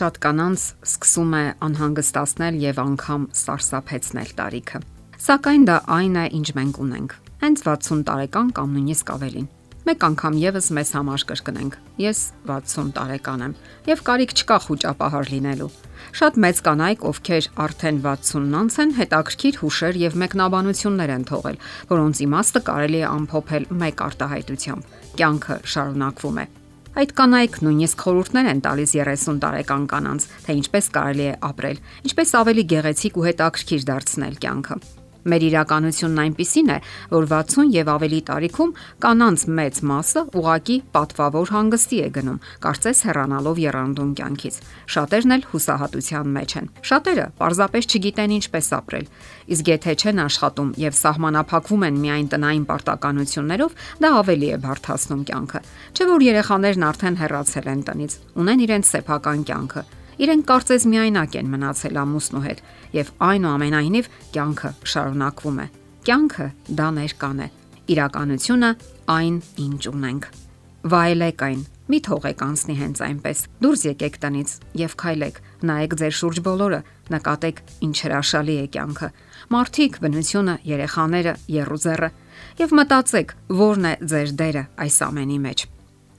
շատ կանանց սկսում է անհանգստացնել եւ անգամ սարսափեցնել տարիքը։ Սակայն դա այն է, ինչ մենք ունենք։ Հենց 60 տարեկան կամ նույնիսկ ավելին։ Մեկ անգամ եւս մեզ համար կրկնենք։ Ես 60 տարեկան եմ եւ կարիք չկա խոճապահար լինելու։ Շատ մեծ կանայք, ովքեր արդեն 60-ն անց են, հետաքրքիր հուշեր եւ մեկնաբանություններ են թողել, որոնց իմաստը կարելի է ամփոփել մեկ արտահայտությամբ. կյանքը շարունակվում է։ Այդ կանայք նույնիսկ խորհուրդներ են տալիս 30 տարեկան կանանց, թե ինչպես կարելի է ապրել, ինչպես ավելի գեղեցիկ ու հետաքրքիր դարձնել կյանքը։ Մեր իրականությունն այնպիսին է, որ 60 եւ ավելի տարիքում կանանց մեծ մասը ուղակի պատվավոր հանգստի է գնում, կարծես հեռանալով երանդուն կյանքից։ Շատերն էլ հուսահատության մեջ են։ Շատերը պարզապես չգիտեն ինչպես ապրել։ Իսկ եթե չեն աշխատում եւ սահմանափակվում են միայն տնային պարտականություններով, դա ավելի է բարթացնում կյանքը։ Չէ որ երեխաներն արդեն հեռացել են տնից, ունեն իրենց սեփական կյանքը Իրենք կարծես միայնակ են մնացել ամուսնու հետ եւ այնուամենայնիվ կյանքը շարունակվում է։ Կյանքը դա ներկան է։ Իրականությունը այն, ինչ ունենք։ Վայելեք այն։ Մի թողեք անցնի հենց այնպես։ Դուրս եկեք տնից եւ քայլեք։ Նայեք ձեր շուրջ բոլորը, նկատեք ինչ հրաշալի է կյանքը։ Մարդիկ, բնությունը, երեխաները, երուզերը եւ մտածեք, որն է ձեր դերը այս ամենի մեջ։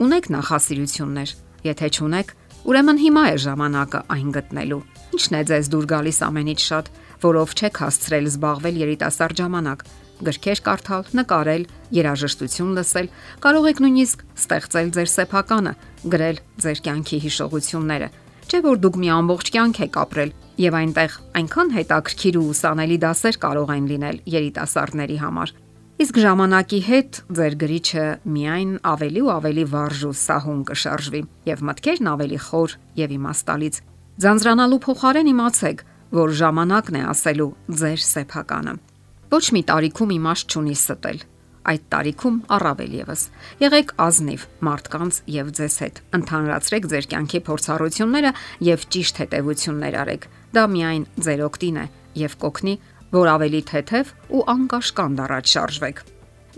Ունեք նախասիրություններ։ Եթե չունեք, Ուրեմն հիմա է ժամանակը այն գտնելու։ Ինչն է ձեզ դուր գալիս ամենից շատ, որով չեք հասցրել զբաղվել երիտասարդ ժամանակ։ Գրքեր կարդալ, նկարել, երաժշտություն լսել, կարող եք նույնիսկ ստեղծել ձեր սեփականը, գրել ձեր կյանքի հիշողությունները։ Չէ որ դուք մի ամբողջ կյանք եք ապրել եւ այնտեղ այնքան հետաքրքիր ու ուսանելի դասեր կարող են լինել երիտասարդների համար, Իսկ ժամանակի հետ ձեր գրիչը միայն ավելի ու ավելի վարժ ու սահուն կշարժվի եւ մտքերն ավելի խոր եւ իմաստալից։ Ձանձրանալու փոխարեն իմացեք, որ ժամանակն է ասելու ձեր սեփականը։ Ոչ մի տարիքում իմաստ չունի ստել։ Այդ տարիքում առավել եւս։ Եղեք ազնիվ մարդկանց եւ ձեզ հետ։ Ընթանրացրեք ձեր կյանքի փորձառությունները եւ ճիշտ հետեւություններ արեք։ Դա միայն ձեր օգտին է եւ կօգնի որ ավելի թեթև ու անկաշկան դառած շարժվեք։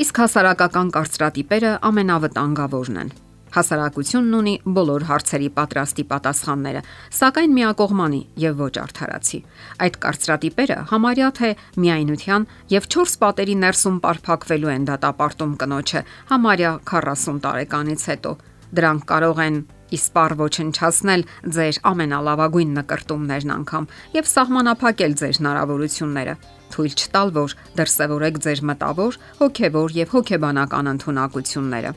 Իսկ հասարակական կարծրատիպերը ամենավտանգավորն են։ Հասարակությունն ունի բոլոր հարցերի պատրաստի պատասխանները, սակայն միակողմանի եւ ոչ արդարացի։ Այդ կարծրատիպերը համարյա թե միայնության եւ 4 պատերի ներսում ապարփակվելու են դատապարտում կնոջը համարյա 40 տարեկանից հետո։ Դրանք կարող են իսպար ոչնչացնել ձեր ամենալավագույն նկարտումներն անգամ եւ սահմանափակել ձեր հնարավորությունները թույլ չտալ, որ դրսևորեք ձեր մտավոր, հոգեվոր եւ հոգեբանական ընտունակությունները։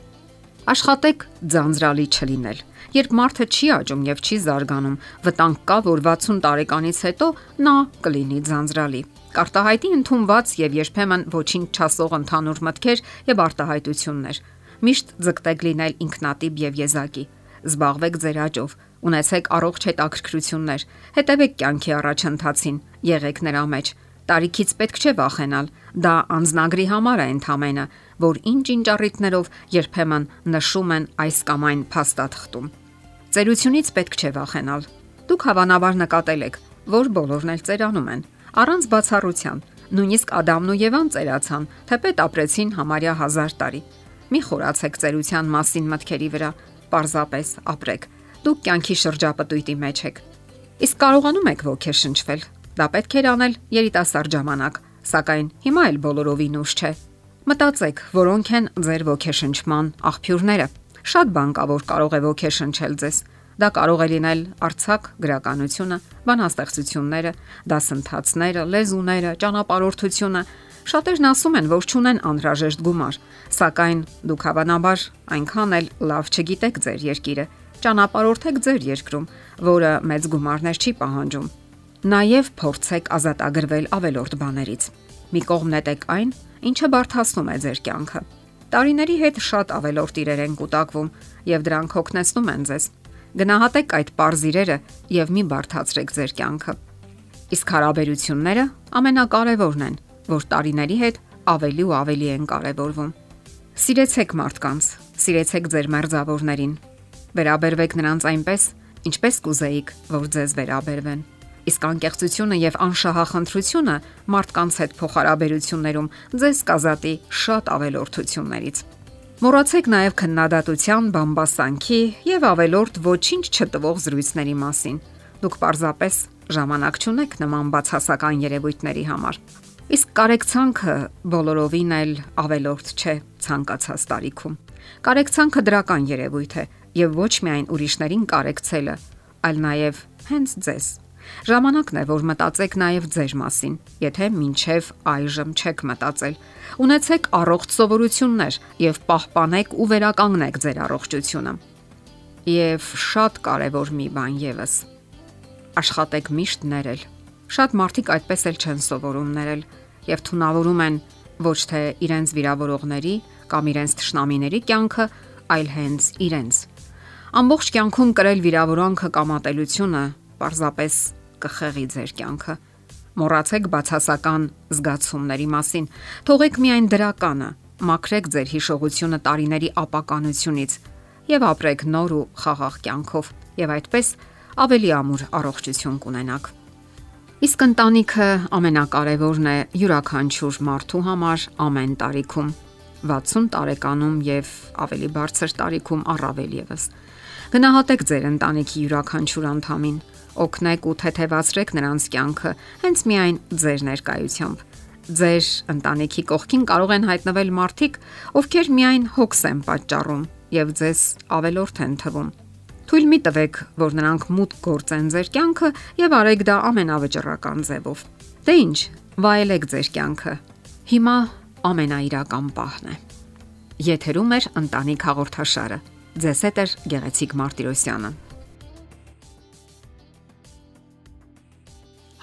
Աշխատեք ձանձրալի չլինել։ Երբ մարդը չի աճում եւ չի զարգանում, վտանգ կա, որ 60 տարեկանից հետո նա կլինի ձանձրալի։ Կարտահայտի ընդունված եւ երբեմն ոչինչ չասող ընդհանուր մտքեր եւ արտահայտություններ։ Միշտ ձգտեք լինել ինքնատիպ եւ եզակի զբաղվեք ձեր աճով, ունեցեք առողջ հետաքրքրություններ, հետևեք կյանքի առաջընթացին, եղեք նրա մեջ։ Տարիքից պետք չէ վախենալ, դա անznագրի համար է ընդամենը, որ ինչ-ինչ առիթներով երբեմն նշում են այս կամ այն փաստաթղթում։ Ծերությունից պետք չէ վախենալ։ Դուք հավանաբար նկատել եք, որ բոլորն էլ ծերանում են, առանց բացառության։ Նույնիսկ Ադամն ու Եվան ծերացան, թեպետ ապրեցին համարյա 1000 տարի։ Մի խորացեք ծերության մասին մտքերի վրա, Պարզապես ապրեք։ Դուք կյանքի շրջապտույտի մեջ եք։ Իսկ կարողանում եք ոգեշնչվել։ Դա պետք է անել երիտասարդ ժամանակ, սակայն հիմա էլ բոլորովին ուշ չէ։ Մտածեք, որոնք են ձեր ոգեշնչման աղբյուրները։ Շատ բան կա, որ կարող է ոգեշնչել ձեզ։ Դա կարող է լինել արցակ գրականությունը, բանաստեղծությունները, դասընթացները, լեզուները, ճանապարհորդությունը, Շատերն ասում են, որ ճունեն անհրաժեշտ գումար, սակայն դուք հավանաբար այնքան էլ լավ չգիտեք ձեր երկիրը։ Ճանապարհորդեք ձեր երկրում, որը մեծ գումարներ չի պահանջում։ Նաև փորձեք ազատագրվել ավելորդ բաներից։ Մի կողմ նետեք այն, ինչը բարթացնում է ձեր կյանքը։ Տարիների հետ շատ ավելորդ իրեր են կուտակվում եւ դրանք հոգնեցնում են ձեզ։ Գնահատեք այդ parzirերը եւ մի բարթացրեք ձեր կյանքը։ Իսկ հարաբերությունները ամենակարևորն են որ տարիների հետ ավելի ու ավելի են կարևորվում։ Սիրեցեք մարդկանց, սիրեցեք ձեր մերձավորներին։ Վերաբերվեք նրանց այնպես, ինչպես կուզեիք, որ ձեզ վերաբերվեն։ Իսկ անկեղծությունը եւ անշահախնդրությունը մարդկանց հետ փոխհարաբերություններում ձեզ կազատի շատ ավելորդություններից։ Մոռացեք նաև քննադատության, բամբասանքի եւ ավելորդ ոչինչ չտվող զրույցների մասին։ Դուք պարզապես ժամանակ չունեք նման բացասական երևույթների համար։ Իսկ կարեկցանքը բոլորովին էլ ավելորդ չէ ցանկացած տարիքում։ Կարեկցանքը դրական երևույթ է եւ ոչ միայն ուրիշներին կարեկցելը, այլ նաեւ հենց ձեզ։ Ժամանակն է, որ մտածեք նաև ձեր մասին, եթե մինչև այժմ չեք մտածել։ Ունեցեք առողջ սովորություններ եւ պահպանեք ու վերականգնեք ձեր առողջությունը։ Եվ շատ կարևոր մի բան եւս աշխատեք միշտ ներել։ Շատ մարդիկ այդպես էլ չեն սովորում ներել եւ թունավորում են ոչ թե իրենց վիրավորողների կամ իրենց ճշնամիների կյանքը, այլ հենց իրենց։ Ամբողջ կյանքում կրել վիրավորանքը կամ ատելությունը պարզապես կխեղի ձեր կյանքը։ Մոռացեք բացասական զգացումների մասին։ Թողեք միայն դրականը, մաքրեք ձեր հիշողությունը տարիների ապականությունից եւ ապրեք նոր ու խաղաղ կյանքով։ Եվ այդպես ավելի ամուր առողջություն կունենաք։ Իսկ ընտանիքը ամենակարևորն է յուրաքանչյուր մարդու համար ամեն տարիքում 60 տարեկանում եւ ավելի բարձր տարիքում առավել եւս։ Գնահատեք ձեր ընտանիքի յուրաքանչյուր անդամին, օգնեք ու թեթևացրեք նրանց կյանքը հենց միայն ձեր ներկայությամբ։ Ձեր ընտանիքի կողքին կարող են հայտնվել մարդիկ, ովքեր միայն հոգս են պատճառում եւ ձեզ ավելորդ են թվում Թույլ մի տվեք, որ նրանք մուտք գործեն ձեր կյանքը եւ արեք դա ամենավճռական ձևով։ Դե ի՞նչ, վայելեք ձեր կյանքը։ Հիմա ամենաիրական պահն է։ Եթերում է ընտանիք հաղորդաշարը։ Ձեզ հետ է Գեղեցիկ Մարտիրոսյանը։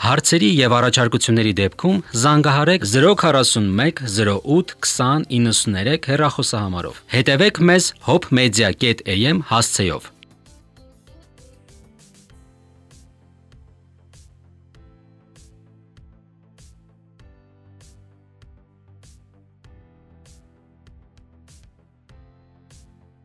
Հարցերի եւ առաջարկությունների դեպքում զանգահարեք 041 08 20 93 հեռախոսահամարով։ Հետևեք մեզ hopmedia.am հասցեով։